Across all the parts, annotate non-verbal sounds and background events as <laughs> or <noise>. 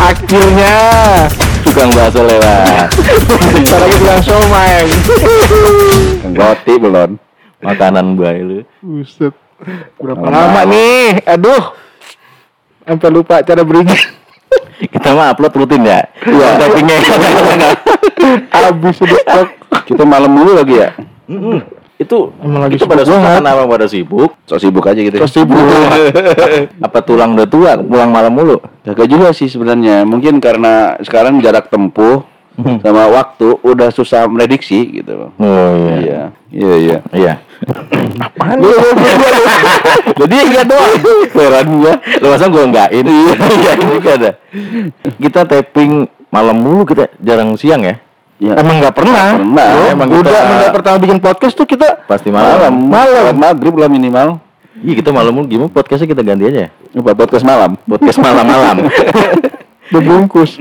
Akhirnya Tukang bakso lewat. Kita lagi bilang somai Roti belum. Makanan bayi lu. Buset Berapa Lama. lama nih Aduh Sampai lupa cara berinya Kita mah upload rutin ya. Iya. Tappingnya. Abis udah Kita malam mulu lagi ya. Itu Emang lagi itu pada sibuk susah banget. kenapa pada sibuk? So sibuk aja gitu. Terus sibuk <laughs> Apa tulang udah tua, pulang malam mulu? Kagak juga sih sebenarnya. Mungkin karena sekarang jarak tempuh sama waktu udah susah prediksi gitu. Oh iya. Iya, iya, iya. Iya. <laughs> Apaan lu? <laughs> Jadi enggak doang. Heran gua. Lu masa gua enggakin? Iya, juga ada. Kita tapping malam mulu kita jarang siang ya. Iya. Emang nggak pernah Pernah. Bro. Emang Udah kita- mulai pertama bikin podcast tuh kita Pasti Malam, malam. malam, maghrib lah minimal. Iya, kita malam gimana podcastnya kita ganti aja ya. Apa podcast malam? Podcast malam-malam. <laughs> Bungkus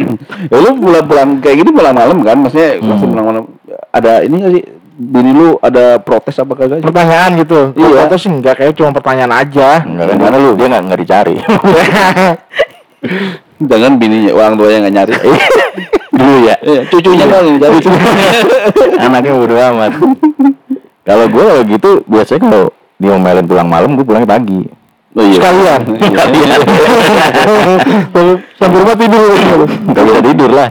Ya lu pulang-pulang kayak gini pulang malam kan? Maksudnya masih pulang malam. Ada ini nggak sih? Bini lu ada protes apa kagak? Pertanyaan gitu Iya. Sih enggak kayak cuma pertanyaan aja Enggak kan mana lu? Dia enggak enggak dicari. <laughs> Jangan bininya orang tuanya nggak nyari. <laughs> Dulu ya. Iya, cucunya doang yang cari. Anaknya bodo amat. Kalau gua kalau gitu biasanya kalau diomelin pulang malam gua pulangnya pagi. Oh iya. Sekalian <laughs> <laughs> Sekalian. Sampai rumah tidur Gak bisa tidur lah.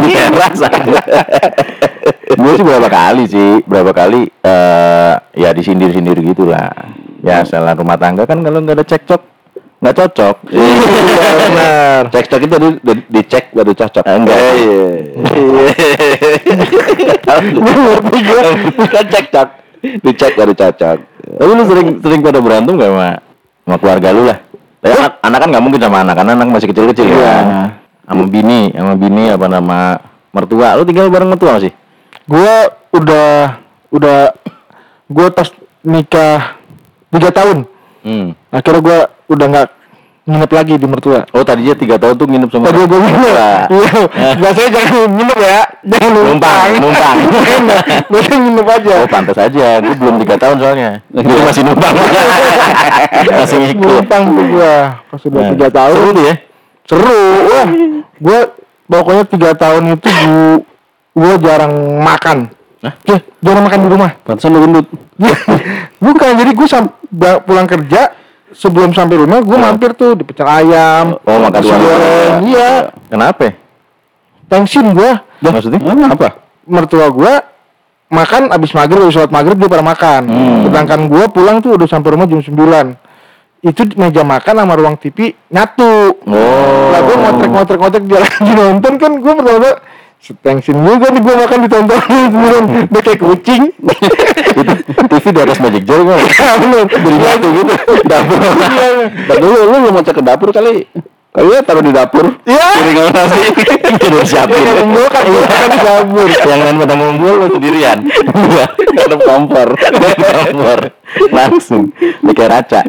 Iya rasa. gue sih berapa kali sih, berapa kali eh ya disindir-sindir gitu lah. Ya salah rumah tangga kan kalau nggak ada cekcok nggak cocok. <laughs> Iya benar Cek-cek itu di, di- dicek baru cocok. Eh, enggak. Eh, iya. Bukan cek-cok. Dicek baru cocok. Tapi lu sering sering pada berantem gak sama sama keluarga lu lah? Ya, anak, anak kan nggak mungkin sama anak, karena anak masih kecil-kecil Iya. ya. Sama bini, sama bini apa nama mertua. Lu tinggal bareng mertua masih? Gua udah Udah Gua pas nikah Tiga tahun Hmm. Akhirnya gua udah nggak nginep lagi di mertua Oh tadinya tiga tahun tuh nginep sama Tadi gue nginep. Iya Biasanya jangan nginep ya Jangan Numpang, numpang. <laughs> Biasanya nginep aja Oh pantas aja, gue belum tiga tahun soalnya. Gue masih numpang. <laughs> masih ngikut. Numpang tuh gua Pas udah Nah, tiga tahun Seru ya. Seru Wah Gua Pokoknya tiga tahun itu gua jarang makan Hah? Ya, jarang makan di rumah Pantesan lu gendut. Bukan, jadi gue pulang kerja sebelum sampai rumah gue mampir tuh di pecel ayam, Oh, makan nasi di warung. goreng, iya, Kenapa? tensin gue, Maksudnya? Apa? mertua gue makan abis maghrib, abis sholat maghrib dia pada makan, sedangkan gue pulang tuh udah sampai rumah jam 9 itu meja makan sama ruang TV nyatu. Oh. Lah gue ngotrek-ngotrek-ngotrek dia lagi <laughs> nonton kan gue pertama setengsin juga nih gue makan ditonton kemudian udah kayak kucing. TV di atas Magic Jar kan? Beri batu gitu. Dapur. Dan dulu lu belum mau cek ke dapur kali. Kali ya taruh di dapur. Iya. Piring nasi. Udah siapin. Yang ngumpul kan gue makan di dapur. Yang lain pada ngumpul lu sendirian. Iya. Ada kompor. kompor. Langsung. Kayak raca.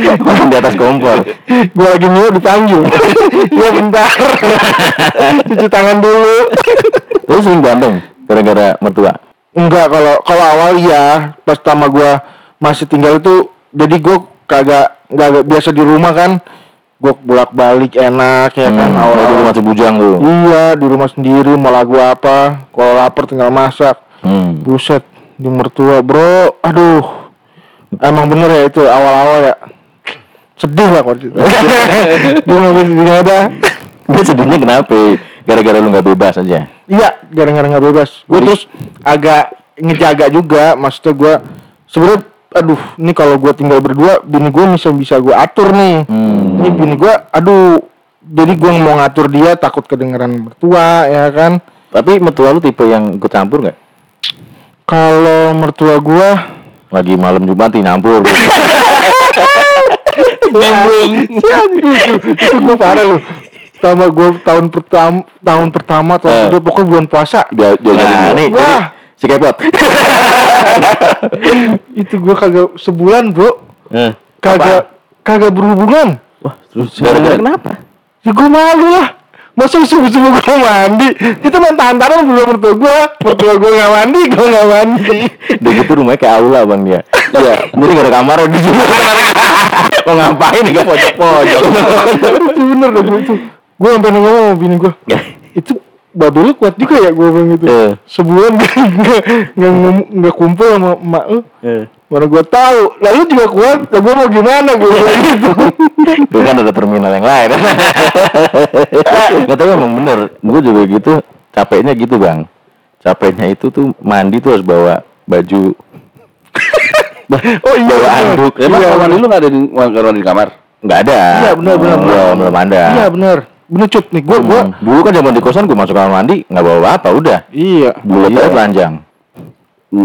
Makan di atas kompor. gue lagi mio dipanggil ya bentar cuci tangan dulu Terus sering berantem gara-gara mertua. enggak kalau kalau awal iya pas sama gue masih tinggal itu jadi gue kagak nggak biasa di rumah kan gue bolak balik enak ya kan Hmm, awal awal dulu masih bujang lu. iya di rumah sendiri mau lagu apa kalau lapar tinggal masak Hmm. buset di mertua bro aduh emang bener ya itu awal-awal ya sedih lah kalau cerita gue nggak bisa ada Dia sedihnya kenapa? Gara-gara lu nggak bebas aja. Iya, gara-gara nggak bebas. Gue terus agak ngejaga juga, maksudnya gue sebenarnya, aduh, ini kalau gue tinggal berdua, bini gue bisa bisa gue atur nih. Hmm. Ini bini gue, aduh, jadi gue mau ngatur dia takut kedengeran mertua, ya kan? Tapi mertua lu tipe yang ikut campur nggak? Kalau mertua gue, Lagi malam Jumat nyampur. itu gue parah loh. Sama gue tahun pertama, tahun pertama, tahun Eh. kedua, pokoknya bulan puasa. Dia dia Nah, nih, Wah. si kepot. <laughs> Itu gue kagak sebulan bro, Eh, kagak kagak berhubungan. Wah, terus gara-gara kenapa? Ya gue malu lah Masa subuh-subuh gue mandi Itu main tahan-tahan belum mertua gue Mertua gue gak mandi, gue gak mandi <laughs> Udah gitu rumahnya kayak aula bang dia. Iya. Jadi gak ada kamar di sini. <laughs> Mau ngapain nih pojok-pojok? itu bener gua itu gue sampai ngomong sama bini gue itu babe lu kuat juga ya gue bilang gitu Eh. sebulan gak nggak nggak kumpul sama emak lu mana gue tahu lalu juga kuat ya gue mau gimana gue bilang gitu <laughs> Itu kan ada terminal yang lain. <laughs> Gak tahu emang bener. Gue juga gitu. Capeknya gitu bang. Capeknya itu tuh mandi tuh harus bawa baju. oh iya bawa bener. anduk. Emang iya, kamar lu nggak ada di kamar mandi di kamar? Nggak ada. Iya, bener, bener, bener. Belum, belum ada. iya bener bener cut nih gue gue Hmm. Dulu kan zaman di kosan gue masuk kamar mandi nggak bawa apa udah. iya Bulat aja telanjang. <laughs>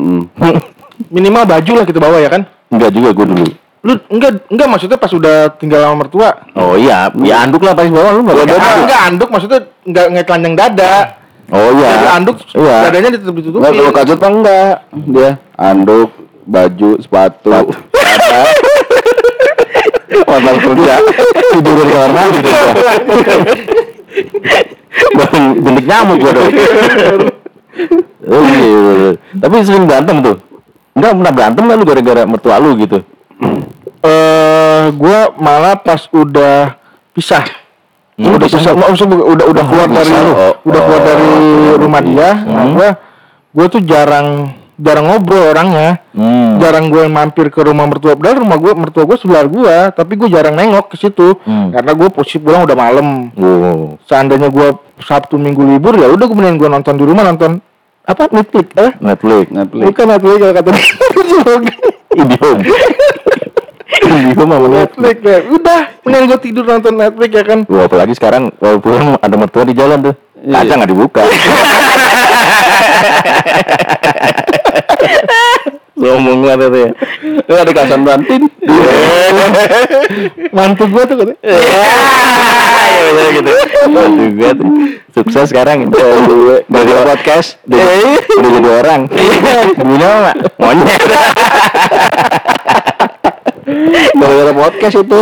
Minimal baju lah kita bawa ya kan Enggak juga gue dulu. lu enggak enggak maksudnya pas udah tinggal sama mertua Oh iya, ya anduk lah paling bawah lu nggak enggak, bawa. enggak anduk maksudnya enggak enggak telanjang dada Oh iya. Jadi anduk Iya. dadanya ditutup ditutupi Nggak kalau kacut enggak dia anduk, baju, sepatu. <laughs> Mantan kerja. tidur di kamar mandi. Bang, bentuk nyamuk gua dong. Oh iya, iya, iya. Tapi sering berantem tuh. Enggak pernah berantem kan lu gara-gara mertua lu gitu. eh gua malah pas udah pisah Hmm, udah pisah. maksudnya udah udah keluar pisah dari lu. Oh, udah keluar oh. dari rumah dia nah Hmm. gua gua tuh jarang jarang ngobrol orangnya Hmm. jarang gue mampir ke rumah mertua padahal rumah gue mertua gue sebelah gue tapi gue jarang nengok ke situ Hmm. karena gue posisi pulang udah malam Oh. seandainya gue sabtu minggu libur ya udah kemudian gue nonton di rumah nonton apa Netflix eh Netflix. Netflix. bukan Netflix kalau kata <laughs> Idiom. Idiom apa Netflix? Netflix ya udah mending gue tidur nonton Netflix ya kan Wah, apalagi sekarang kalau pulang ada mertua di jalan tuh. Kaca nggak dibuka. <laughs> Ngomong lah tuh ya. Lu ada kasan bantin. mantu gue tuh Iya bener gitu. Aduh gue tuh sukses sekarang. Dari podcast udah jadi orang. Dulunya mah monyet. Gara-gara podcast itu.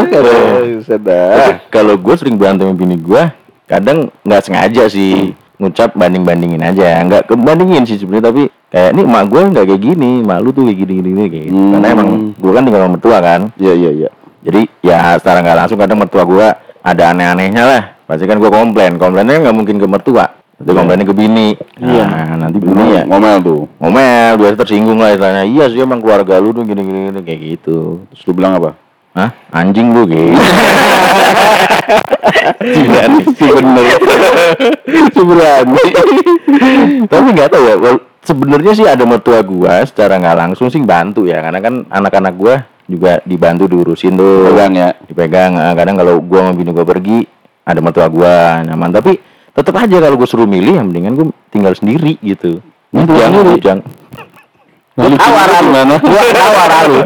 Sedap. Kalau gue sering berantem sama bini gue, kadang nggak sengaja sih ngucap banding bandingin aja, nggak kebandingin sih sebenarnya tapi kayak nih emak gue nggak kayak gini, emak lu tuh kayak gini gini, gini kayak gitu. Hmm. Karena emang gue kan tinggal sama mertua kan, Iya iya iya. jadi ya secara nggak langsung kadang mertua gue ada aneh-anehnya lah. Pasti kan gue komplain, komplainnya nggak mungkin ke mertua, itu komplainnya ke bini. Iya. Nah, nanti bini ya Ngomel tuh. ngomel, biasa tersinggung lah istilahnya. Iya sih emang keluarga lu tuh gini gini, gini kayak gitu. Terus lu bilang apa? Hah? Anjing lu gitu. <laughs> Si bener. <laughs> si berani. Tapi nggak tahu ya. Sebenarnya sih ada mertua gua secara nggak langsung sih bantu ya, karena kan anak-anak gua juga dibantu diurusin tuh. Pegang ya. Dipegang. eh, Kadang kalau gua sama bini gua pergi, ada mertua gua nyaman. Tapi tetap aja kalau gua suruh milih, yang mendingan gua tinggal sendiri gitu. Bujang, bujang. Tawaran mana? Gua tawaran lu.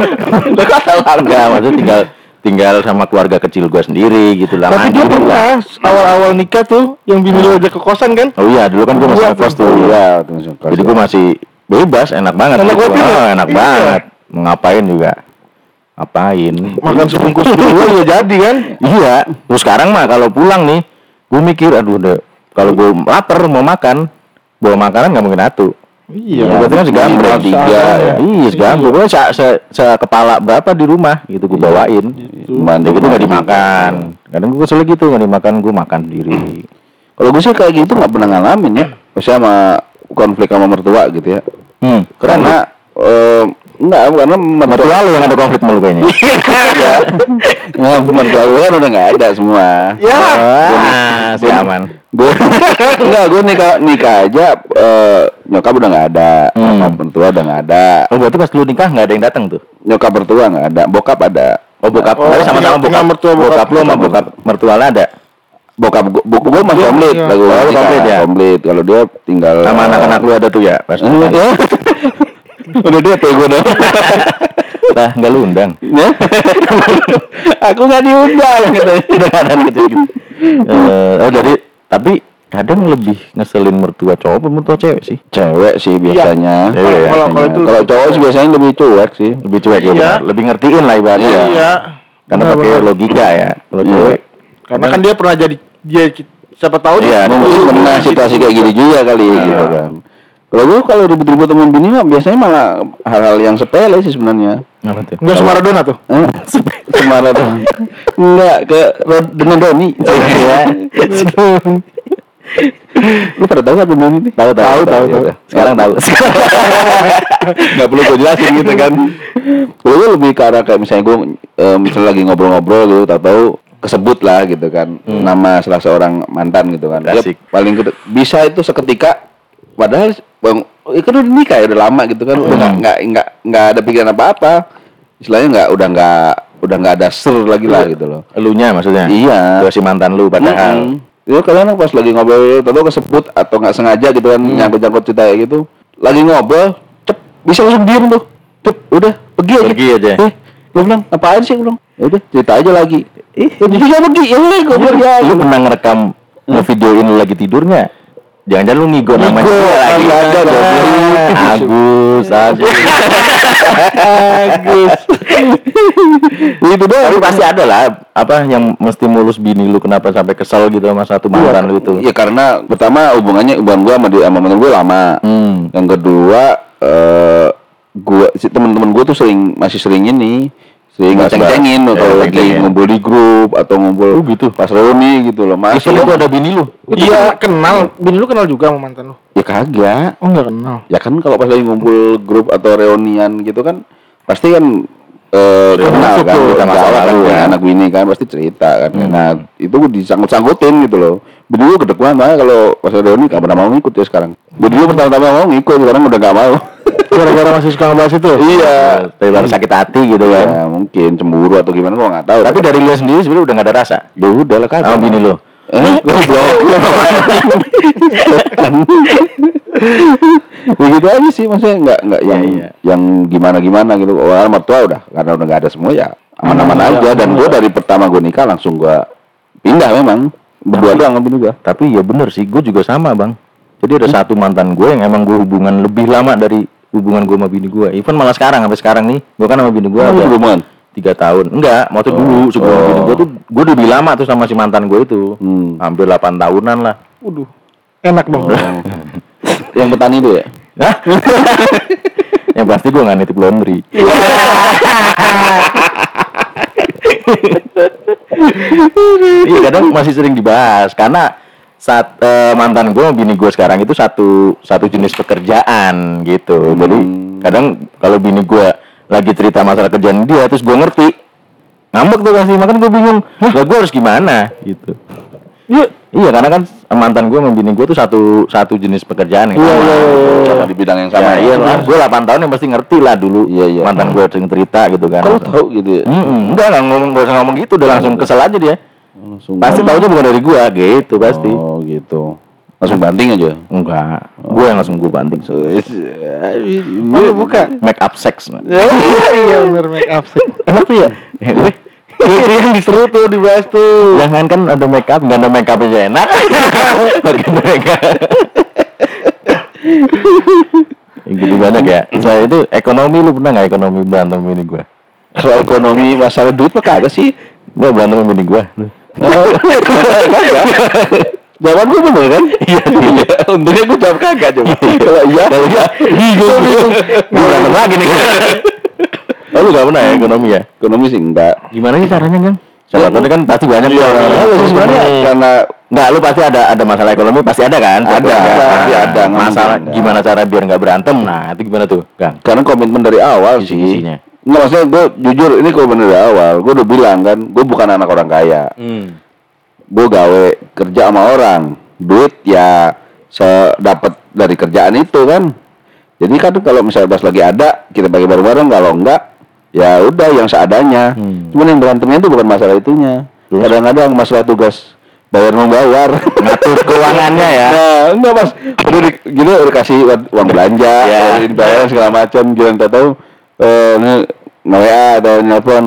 Enggak, maksudnya tinggal tinggal sama keluarga kecil gua sendiri gitu lah. tapi dia pernah awal-awal nikah tuh yang bini lu ajak ke kosan kan Oh iya, dulu kan gua masih ngekos tuh. Iya. Jadi gua masih bebas, enak banget. Enak gitu. Oh, enak Iya. banget. Mau ngapain juga. Ngapain? makan sebungkus <laughs> dulu ya jadi kan Iya. Terus sekarang mah kalau pulang nih, gua mikir aduh deh, kalau gua lapar mau makan, bawa makanan nggak mungkin atu. Iya Ya, berarti kan segambreng Maksa tiga ya. ya. Iya, segambreng. Pokoknya se, se, se- kepala berapa di rumah gitu gue bawain. Bantu gitu nggak dimakan. Kadang gue kesel gitu nggak dimakan, gue makan sendiri. Kalau gue sih kayak gitu nggak pernah ngalamin ya. Maksudnya sama konflik sama mertua gitu ya. Hmm, Karena eh enggak karena mertua Mertua lu yang ada konflik mulu kayaknya. ya. ya mertua gue kan udah nggak ada semua. ya Ah, si aman. Gue <laughs> enggak gue nikah nikah aja eh, nyokap udah nggak ada, Hmm. nyokap mertua udah nggak ada, Oh, berarti pas lu nikah nggak ada yang datang tuh? nyokap mertua nggak ada, bokap ada. Oh, bokap. Oh, sama-sama bokap. mertua, bokap. bokap lu sama bokap mertua lu ada. Bokap gue bokap gue masih Iya, komplit, iya. lagu Oh, komplit ya? komplit. Kalau dia tinggal Sama anak-anak lu ada tuh ya? Pas <laughs> ya. <laughs> udah dia tuh gue Nah, nggak lu undang. Ya? <laughs> Aku nggak diundang gitu. Udah ada gitu gitu. Eh, oh jadi tapi kadang lebih ngeselin mertua cowok apa mertua cewek sih? Cewek sih biasanya. Iya, iya, kalau kalau iya. itu Kalau cowok sih biasanya lebih cuek sih. Lebih cuek ya, Iya. lebih ngertiin lah ibaratnya. iya Karena Benar, pakai logika ya. Kalau Iya. cewek karena kan dia pernah jadi dia siapa tahu Iya, dia Mungkin pernah situasi kayak gini juga kali Iya. gitu kan. Kalau gue kalau ribut-ribut sama bini mah biasanya malah hal-hal yang sepele sih sebenarnya. Enggak sama Maradona tuh. Eh, Semara tuh. Enggak ke dengan Doni. <laughs> Iya. Lu pada tahu nggak Doni ini? Tahu tahu tahu. tahu. Sekarang tahu. <laughs> Nggak perlu gue jelasin gitu kan. Gue lebih ke arah kayak misalnya gue eh, misalnya lagi ngobrol-ngobrol gitu, tahu-tahu kesebut lah gitu kan nama salah seorang mantan gitu kan. Dia paling bisa itu seketika padahal bang itu udah nikah ya udah lama gitu kan udah nggak nggak nggak nggak ada pikiran apa-apa istilahnya nggak udah nggak udah nggak ada ser lagi lah gitu loh Elunya maksudnya? Iya. Gua si mantan lu padahal. Mm-mm. Ya kalian pas lagi ngobrol tahu kesebut atau nggak sengaja gitu kan nyangkut-nyangkut cerita kayak gitu. Lagi ngobrol, cep bisa langsung diem tuh. Cep, udah pergi aja. Pergi aja. Eh, gue bilang apaan sih gue bilang? Ya udah cerita aja lagi. Ih, ya bisa pergi. Ya gue bilang ya. Lu pernah ngerekam ngevideoin lu lagi tidur nggak? Jangan-jangan lu ngigo namanya Ngigo, dia lagi. ada, goblok. Agus, Agus. Agus. itu doang. Tapi pasti ada lah apa yang mesti mulus bini lu kenapa sampai kesel gitu sama satu mantan lu itu. Ya karena pertama hubungannya hubungan gua sama dia sama mantan gue lama. Hmm. Yang kedua eh gua si teman-teman gua tuh sering masih sering ini sering Mas- ngeceng-cengin ya, kalau lagi ceng-cengin. ngumpul di grup atau ngumpul Oh, gitu. pas reuni gitu loh Itu masih lu ada bini lu. Iya, kenal. Bini lu kenal juga sama mantan lu. ya kagak Oh, enggak kenal. ya kan kalau pas lagi ngumpul grup atau reunian gitu kan pasti kan eh kenal masuk kan kita masa masalah lalu kan kan. anak bini kan pasti cerita kan nah itu disangkut-sangkutin gitu loh bini gua gede banget makanya kalau pas reuni gak pernah mau ngikut ya sekarang bini gua pertama-tama mau ngikut sekarang udah gak mau Gara-gara masih suka ngebahas itu. iya Tapi baru sakit hati gitu kan. ya mungkin cemburu atau gimana gua nggak tahu Tapi dari lu sendiri sebenarnya udah gak ada rasa. ya udah lah kan Sama bini lu. eh goblok <laughs> begitu aja sih maksudnya nggak nggak yang iya. yang gimana gimana gitu orang mertua udah karena udah nggak ada semua ya aman-aman aja dan gue dari pertama gue nikah langsung gue pindah memang berdua doang sama juga Tapi ya bener sih, gue juga sama bang. Jadi ada satu mantan gue yang emang gue hubungan lebih lama dari hubungan gue sama bini gue. Even malah sekarang sampai sekarang nih, gue kan sama bini gue ada hubungan tiga tahun. Enggak, waktu dulu sebelum Oh. bini gue tuh gue udah lebih lama tuh sama si mantan gue itu. Hmm. Hampir 8 tahunan lah. Waduh. Enak dong. yang petani itu ya Hah? <laughs> yang pasti gue nggak nitip laundry. <laughs> Iya kadang masih sering dibahas karena saat eh, mantan gue sama bini gue sekarang itu satu satu jenis pekerjaan gitu. Jadi kadang kalau bini gue lagi cerita masalah kerjaan dia terus gue ngerti ngambek tuh pasti makan gue bingung lah gue harus gimana gitu. Iya, iya karena kan mantan gue sama bini gue tuh satu satu jenis pekerjaan yang sama. sama di bidang yang Sama sama iya lah, gue 8 tahun yang pasti ngerti lah dulu. Iya, iya. Mantan gue sering cerita gitu kan. kalau tahu gitu ya Mm-mm, enggak nggak ngomong usah ngomong gitu, udah langsung kesel aja dia. Langsung Pasti tahunya bukan dari gua gitu pasti. oh gitu langsung banting aja Enggak, gua yang langsung gua banting. So, Oh, lu buka. make up sex. man. Iya, <laughs> bener make up sih. Kenapa ya? Itu yang diseru tuh dibahas tuh. Jangan kan ada make up, nggak ada make up aja enak. <laughs> Bagi mereka. <laughs> gitu banyak ya. Saya itu ekonomi lu pernah nggak ekonomi berantem ini gua? kalau ekonomi masalah duit mah kagak sih Gua berantem sama bini gua. Jawaban gue bener kan? Iya, untungnya gue jawab kagak coba. Kalau iya, Gua berantem lagi nih. Oh, lu gak pernah ya ekonomi ya? ekonomi sih enggak. Gimana sih caranya, Kang? Salah satu kan pasti banyak tuh orang. Iya, sebenarnya karena Enggak, lu pasti ada ada masalah ekonomi pasti ada kan? Ada, Pasti pasti ada, nggak Masalah gimana cara biar nggak berantem? Nah, itu gimana tuh, Kang? karena komitmen dari awal sih. Isi-isinya. Enggak maksudnya gue jujur ini komitmen dari awal. Gue udah bilang kan, gue bukan anak orang kaya. Hmm. Gue gawe kerja sama orang. Duit ya sedapat dari kerjaan itu kan. Jadi kan kalau misalnya pas lagi ada kita bagi bareng-bareng kalau enggak ya udah yang seadanya. Hmm. Cuman yang berantemnya itu bukan masalah itunya. Kadang-kadang masalah tugas bayar membayar. Ngatur keuangannya ya. <laughs> Nah, enggak mas, udah di, gitu udah kasih uang- belanja, Ya. udah dibayar segala macam, jalan tahu, eh ini nge-WA atau nelpon,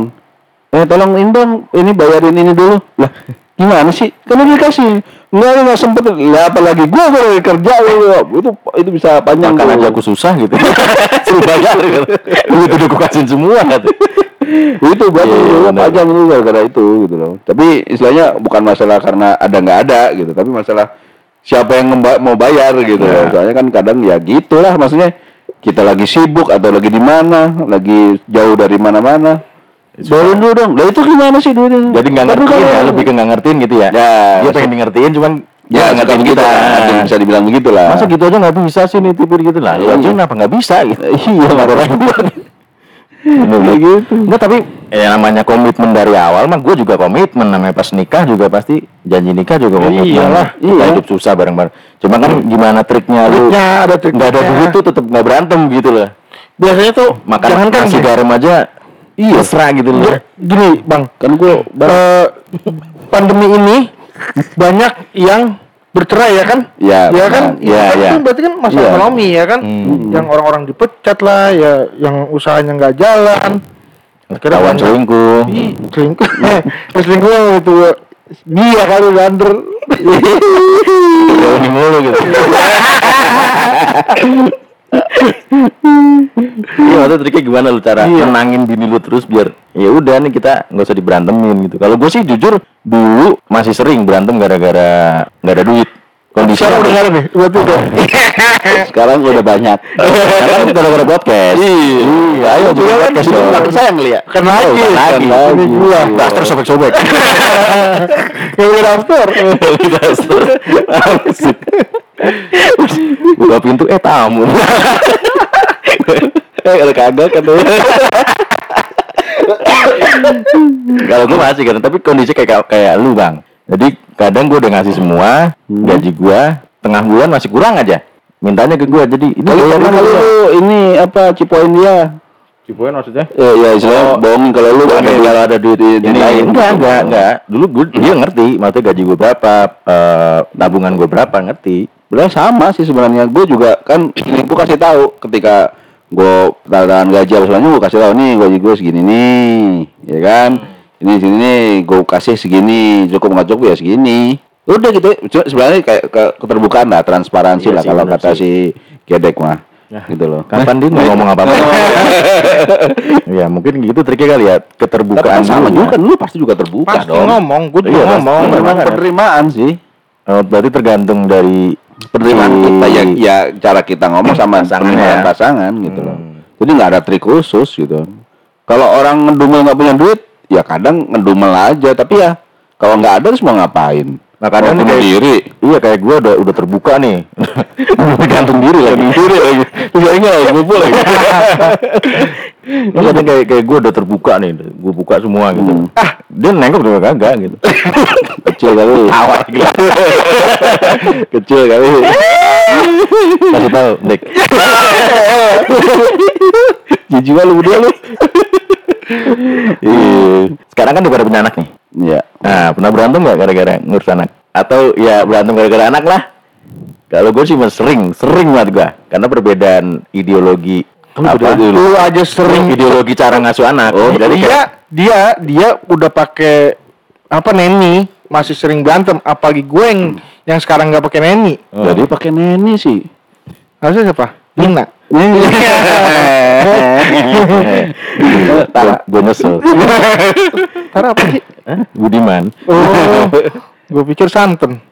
eh tolong ini dong, ini bayarin ini dulu, lah gimana sih? Kan udah dikasih, enggak enggak sempet, lah apalagi gua kalau lagi kerja itu itu bisa panjang tuh. aja aku susah gitu. <laughs> Suruh bayar gitu. Duit udah kasihin semua gitu. itu buat Iya, iya, itu panjang itu gara-gara itu gitu loh. Tapi istilahnya bukan masalah karena ada nggak ada gitu, tapi masalah siapa yang mau bayar gitu soalnya kan kadang ya gitulah maksudnya kita lagi sibuk atau lagi di mana? Lagi jauh dari mana-mana? Bayarin dulu dong. Lah itu gimana sih duitnya? Jadi nggak ngertiin kalau- ya, lebih ke nggak ngertiin gitu ya. Ya, Dia pengen di ngertiin cuman ya nggak ngertiin begitu kita. Ada yang bisa dibilang begitu lah Masa gitu aja nggak bisa sih nih tipir gitu lah. Iya. aja kenapa nggak bisa gitu? iya makanya Bener gitu. Enggak tapi ya namanya komitmen dari awal mah gue juga komitmen namanya pas nikah juga pasti janji nikah juga komitmen. Iyalah, Kita iya. hidup susah bareng-bareng. Cuma kan gimana triknya lu Triknya ada triknya. nggak ada duit tuh tetap nggak berantem gitu loh. Biasanya tuh Makan jangan kan nasi garam aja iya mesra gitu loh. gini bang kan gue eh, pandemi ini banyak yang bercerai ya kan? Ya, ya benar. kan? Ya, Kan ya. Itu berarti kan masalah Iya. ekonomi ya kan? Yang orang-orang dipecat lah, ya yang usahanya nggak jalan. Akhirnya Ketahuan banyak- selingkuh. Selingkuh. Pas <laughs> selingkuh itu dia kali bander. Jauhin <laughs> mulu gitu. <laughs> Iya, maksudnya triknya gimana lu cara Iya. menangin bini lu terus biar ya udah nih kita nggak usah diberantemin gitu. Kalau gue sih jujur dulu masih sering berantem gara-gara nggak ada duit. Kondisi Sekarang udah nih, berarti udah. <laughs> sekarang udah banyak Sekarang gara-gara podcast. Iya, ayo juga kan podcast Itu dong. belakang saya ngeliat ya Kan lagi, kan lagi. Ini gua. Daster sobek-sobek. <laughs> Yang udah daftar. <laughs> Daster. Asik. Buka pintu eh tamu. <laughs> eh kalau kagak kan Kalau gue masih kan, tapi kondisi kayak kayak lu bang. Jadi kadang gue udah ngasih semua gaji gue, tengah bulan masih kurang aja. Mintanya ke gue, jadi ini lu ini apa cipoin dia Cipuan maksudnya? ya ya istilahnya bohongin kalau lu Oke, ada duit- kalau ada duit ini lain. enggak enggak enggak dulu gue dia ngerti maksudnya gaji gue berapa eh, tabungan gue berapa ngerti. Sebenarnya sama sih sebenarnya gue juga kan <clears throat> gue kasih tahu ketika gue tanda gaji apa sebenarnya gue kasih tahu nih gaji gue segini nih ya kan? Ini segini nih gue kasih segini cukup nggak cukup ya segini. Udah gitu sebenarnya kayak ke- keterbukaan lah transparansi Iya lah kalau kata sih. si Gedek mah gitu loh. Kapan dia nggak ngomong apa apa <laughs> ya mungkin gitu triknya kali ya. Tapi keterbukaan kan sama juga ya. kan lu pasti juga terbuka Pasti dong. ngomong, gue juga Iya, ngomong. Memang memang ya. penerimaan sih. Oh, berarti tergantung dari penerimaan si- kita ya ya cara kita ngomong sama <clears throat> Pasangan ya. pasangan gitu loh. Hmm. jadi nggak ada trik khusus gitu. Kalau orang ngedumel nggak punya duit ya kadang ngedumel aja. Tapi ya kalau nggak ada terus mau ngapain Nah, kadang kayak- diri Iya kayak gue udah udah terbuka nih. <laughs> Gantung diri lagi. diri lagi. Tidak ingat lagi ngumpul lagi. Lu kadang kayak kayak gue udah terbuka nih, gue buka semua gitu. Hmm. Ah, dia nengok juga kagak gitu. <laughs> kecil kali Awal gila. <laughs> Kecil kali. Kasih tahu, Dek. jijik lu berdua lu Iya. Sekarang kan udah pada punya anak nih. ya Nah, pernah berantem nggak gara-gara ngurus anak? Atau ya berantem gara-gara anak lah? Kalau gue sih sering, sering banget gue. Karena perbedaan ideologi apa? Lu aja sering ideologi cara ngasuh anak. Oh, jadi dia kayak, dia dia udah pakai apa neni masih sering berantem apalagi gue yang yang sekarang nggak pakai neni Oh. jadi pakai neni sih harusnya siapa Nina gue gue nyesel. Tara apa sih? Budiman. oh gue pikir santen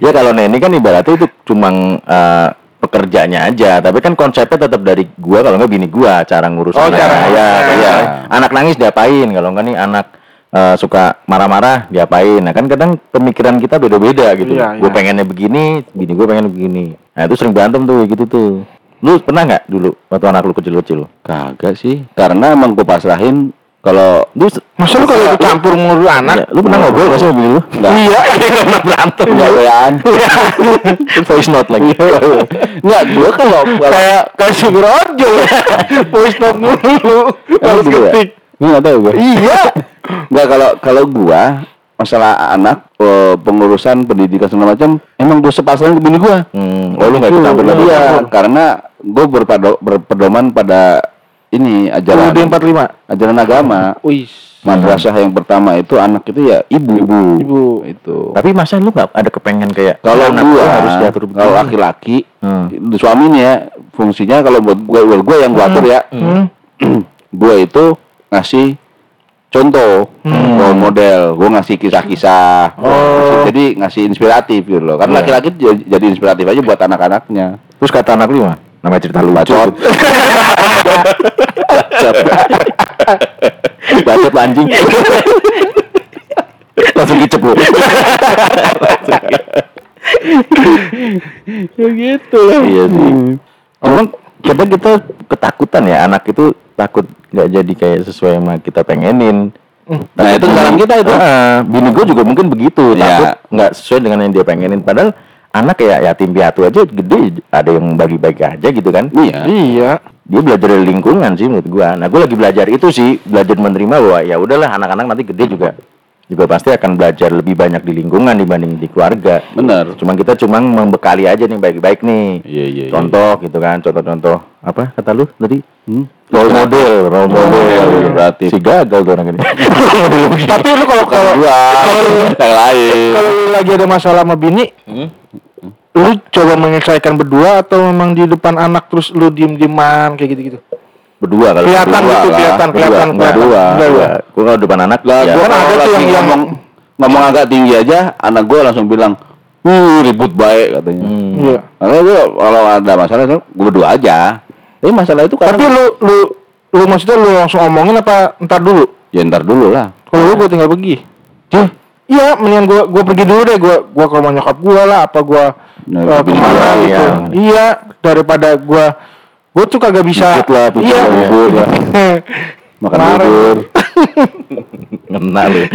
ya kalau Neni kan ibaratnya itu cuma eh, pekerjaannya aja, tapi kan konsepnya tetap dari gua kalau nggak bini gua cara ngurus Oh, anak. cara ya, ngurus. ya. Anak nangis diapain, kalau nggak nih anak eh, suka marah-marah diapain. Nah kan kadang pemikiran kita beda-beda gitu. Iya, gue iya. pengennya begini, bini gue pengen begini. Nah itu sering berantem tuh gitu tuh. Lu pernah nggak dulu waktu anak lu kecil-kecil? kagak sih karena emang gue pasrahin kalau Lu masa lu kalau campur ngurus anak Iya, lu pernah ngobrol gak sih sama lu? iya <laughs> pernah berantem. nggak <laughs> wean Voice note lagi. nggak gue kalau kayak kayak supir ojol <laughs> voice note mulu harus gitu ya? ketik Ini nggak tahu gue. iya Nggak kalau kalau gua masalah anak eh, pengurusan pendidikan segala macam emang gue sepasrahin ke bini gua. Hmm, oh lu nggak ikut campur lagi? Iya, karena gue berpedoman pada ini ajaran UUD 45 ajaran agama. wih Madrasah yang pertama itu anak itu ya ibu. Ibu. Ibu. Itu. Tapi masa lu nggak ada kepengen kayak Kalau anak gua harus diatur kalau laki-laki Hmm. suaminya ya, fungsinya kalau buat gue gue yang gua atur ya. Hmm. <clears throat> gue itu ngasih contoh, role model, gue ngasih kisah-kisah, Oh. jadi ngasih inspiratif gitu loh. Karena Iya. laki-laki j- jadi inspiratif aja buat anak-anaknya. Terus kata anak lu mah, namanya cerita lu Bacot. Bacot <laughs> anjing. <laughs> Langsung kicep lu. ya <laughs> gitu lah. iya sih. Emang kadang kita ketakutan ya anak itu takut nggak jadi kayak sesuai sama kita pengenin. Nah, itu kesalahan kita itu. Ah, bini gue juga mungkin begitu, Iya. takut nggak sesuai dengan yang dia pengenin. Padahal anak kayak yatim piatu aja gede, ada yang bagi-bagi aja gitu kan. Iya. Iya. Dia belajar dari lingkungan sih menurut gua. Nah, gua lagi belajar itu sih, belajar menerima bahwa ya udahlah anak-anak nanti gede juga juga pasti akan belajar lebih banyak di lingkungan dibanding di keluarga. Bener. Cuman kita cuma membekali aja nih baik-baik nih. Iya, iya, iya. Contoh gitu kan, contoh-contoh apa kata lu tadi? Hmm? Role model, role model. berarti. Si gagal tuh orang <laughs> ini. Tapi lu kalau kalau yang lain. kalau lagi ada masalah sama bini, lu coba menyelesaikan berdua atau memang di depan anak terus lu diem-dieman kayak gitu-gitu? Berdua kalau Kelihatan berdua lah. kelihatan, Berdua, kelihatan, enggak kelihatan. dua. Enggak, Dua. Gua kalau depan anak Lah, ya. gua kan ada tuh yang- ngomong ngomong agak tinggi aja, anak gua langsung bilang, "Uh, ribut baik," katanya. Hmm. Iya. Karena gua kalau ada masalah gua berdua aja. Tapi masalah itu Tapi karena lu lu lu maksudnya lu langsung omongin apa ntar dulu? ya ntar dulu lah. Kalau lu gua tinggal pergi. Hah? Iya, mendingan gua gua pergi dulu deh, gua gua ke rumah nyokap gua lah, apa gua Nah, bini ke mana gitu. iya. Iya, daripada gua gua tuh kagak bisa. Ikut lah, iya. <laughs> bubur lah. <laughs> Makan Kemarin. bubur. Ngena lu. <laughs>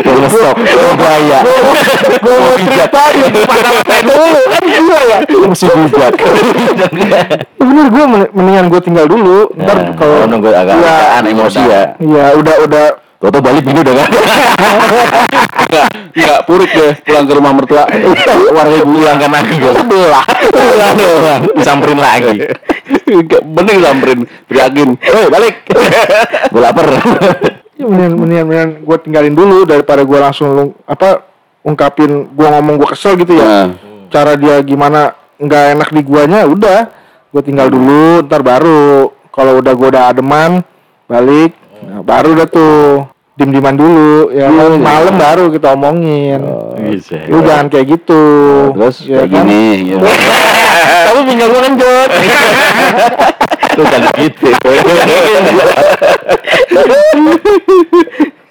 Mau ngestok, mau gaya. Gua mau ceritain pada dulu kan gua ya. Mesti bijak. Ya bener gua men- mendingan gua tinggal dulu. Ntar Nah, kalau nunggu agak agak emosi ya. Iya, udah udah Toto balik bini udah kan. Enggak, enggak purik deh pulang ke rumah mertua. Warga pulang kan lagi gue sebelah. Pulang. Disamperin lagi. Enggak bener samperin, teriakin. Woi balik. Gue lapar. ya mendingan mendingan, mendingan gua tinggalin dulu daripada gua langsung apa ungkapin gua ngomong gua kesel gitu ya. Nah. Cara dia gimana nggak enak di guanya udah gua tinggal dulu ntar baru kalau udah gua udah ademan balik nah, baru dah tuh dim diman dulu ya kan malam baru kita omongin Bisa. lu jangan kayak gitu Terus ya kayak kan? gini, gitu. tapi pinggang gua kenjot <laughs> Lu jangan gitu. <laughs>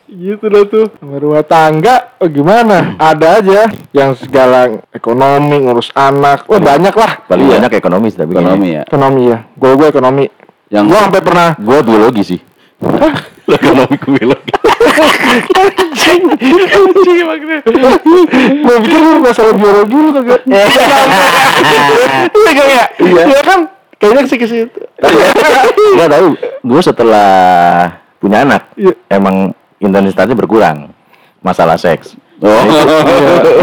gitu dah tuh rumah tangga oh gimana ada aja yang segala ekonomi ngurus anak wah banyak lah Paling Iya. banyak ekonomis tapi Ekonomi ya. ekonomi ya gua gua ekonomi Yang gua sampai pernah Gue biologi sih. Ekonomi gue biologi. gua pikir lu masalah biologi lu kagak iya kagak iya iya kan kayaknya sih ke situ Gak tahu. Gue setelah punya anak, Iya. emang intensitasnya berkurang. Masalah seks. Oh.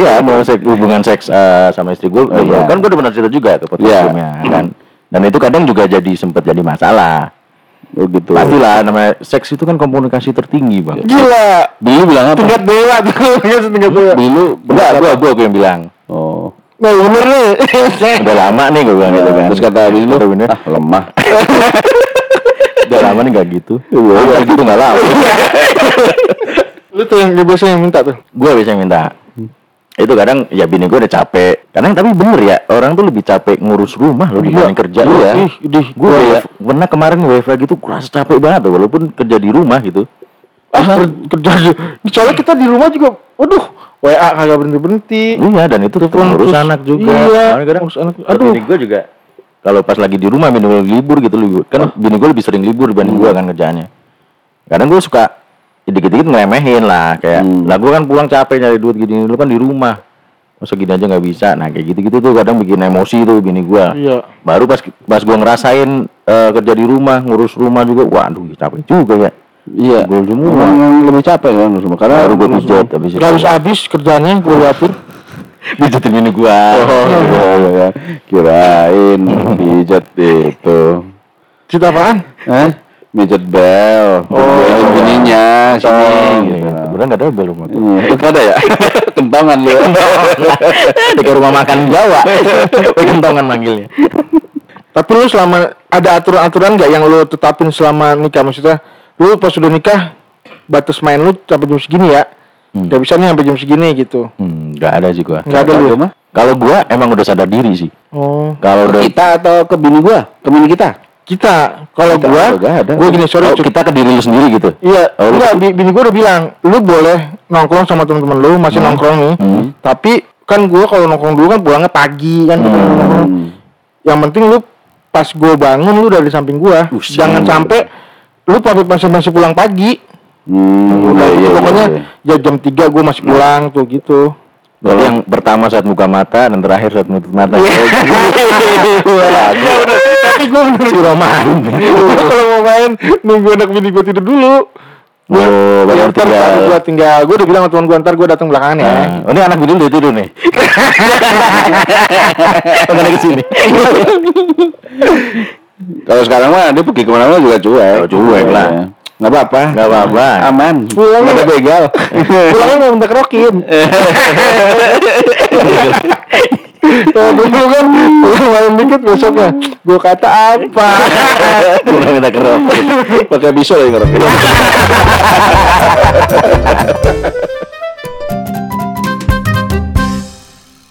Iya, mau seks, hubungan seks eh, sama istri gue. Oh, iya. Kan gue udah pernah cerita juga ke podcast Iya. sebelumnya, kan. Dan itu kadang juga jadi sempat jadi masalah. Oh gitu. Pastilah namanya seks itu kan komunikasi tertinggi bang. gila Dulu bilang apa? tingkat dewa tuh <laughs> tingkat dewa Dulu Enggak, gue gue yang bilang. Oh. nah bener nih Udah lama nih gue bilang gitu kan. Terus kata bini lu, ah lemah. <laughs> udah lama nih gak gitu. Udah gitu gak lama. <laughs> lu tuh yang biasanya minta tuh gue biasanya minta. Itu kadang ya bini gue udah capek. Kadang tapi bener ya orang tuh lebih capek ngurus rumah loh dibanding kerja Iya. ya. ih Gue gua pernah kemarin WFH gitu kurasa capek banget tuh walaupun kerja di rumah gitu. ah ker- kerja aja soalnya kita di rumah juga waduh WA kagak berhenti berhenti Iya dan itu tuh Terus- ngurus anak juga. iya, Makanya kadang ngurus anak. aduh. Bini gue juga kalau pas lagi di rumah lagi libur gitu libur. Kan bini gue lebih sering libur dibanding gue kan kerjanya. Kadang gue suka ya dikit-dikit ngeremehin lah kayak Hmm. lah gue kan pulang capek nyari duit gini lu kan di rumah masa gini aja nggak bisa nah kayak gitu-gitu tuh kadang bikin emosi tuh bini gue iya baru pas pas gue ngerasain eh, kerja di rumah ngurus rumah juga waduh capek juga ya Iya. Gol semua. Lebih capek kan semua karena baru gue pijat habis itu Gak habis habis kerjanya gue liatin pijatin bini gue Oh, iya, iya. Kirain pijat itu. cerita apaan Hah? Pijat bel. Oh, bininya sini. gitu. sebenarnya nggak ada bel rumah Iya, itu ada ya? <laughs> Kentongan lu. kayak rumah makan Jawa kentongan manggilnya tapi lu selama ada aturan-aturan nggak yang lu tetapin selama nikah maksudnya lu pas udah nikah batas main lu sampai jam segini ya Hmm. Gak bisa nih sampai jam segini gitu Hmm, nggak ada sih gua. Nggak ada lu? mah? Kalau gua emang udah sadar diri sih. oh Kalau udah Kita atau ke bini gua? Ke bini kita? Kita kalau gua gua gini sorry Oh, kita ke diri lu sendiri gitu. Iya, Oh, lu- enggak, bi- bini gue udah bilang, lu boleh nongkrong sama teman-teman lu, masih nongkrong nih. Hmm. Tapi kan gue kalau nongkrong dulu kan pulangnya pagi kan. Hmm. Yang penting lu pas gue bangun lu udah di samping gua. Jangan sampai lu pamit masih masih pulang pagi. Hmm, Udah, iya, iya, pokoknya iya. ya jam 3 gue masih pulang tuh gitu. Berarti yang pertama saat buka mata dan terakhir saat menutup mata. Iya. Oh, <laughs> Tapi gue bener Si Roman. Gua kalau mau main nunggu anak bini gue tidur dulu. Gua, Oh, ya, tinggal. gue tinggal, gue udah bilang sama teman gue ntar gue datang belakangan ya. Oh, ini anak bini udah tidur nih. Makanya ke sini. Kalau sekarang mah dia pergi ke mana-mana juga cuek. Oh, cuek lah. Iya. Nggak apa-apa. Nggak apa-apa. Aman. Pulang Nggak ada ya. begal. Pulangnya mau minta kerokin. <laughs> Kalau dulu kan malam dikit besoknya gue kata apa? Kurang minta kerok. Pakai bisul ya ngerokok.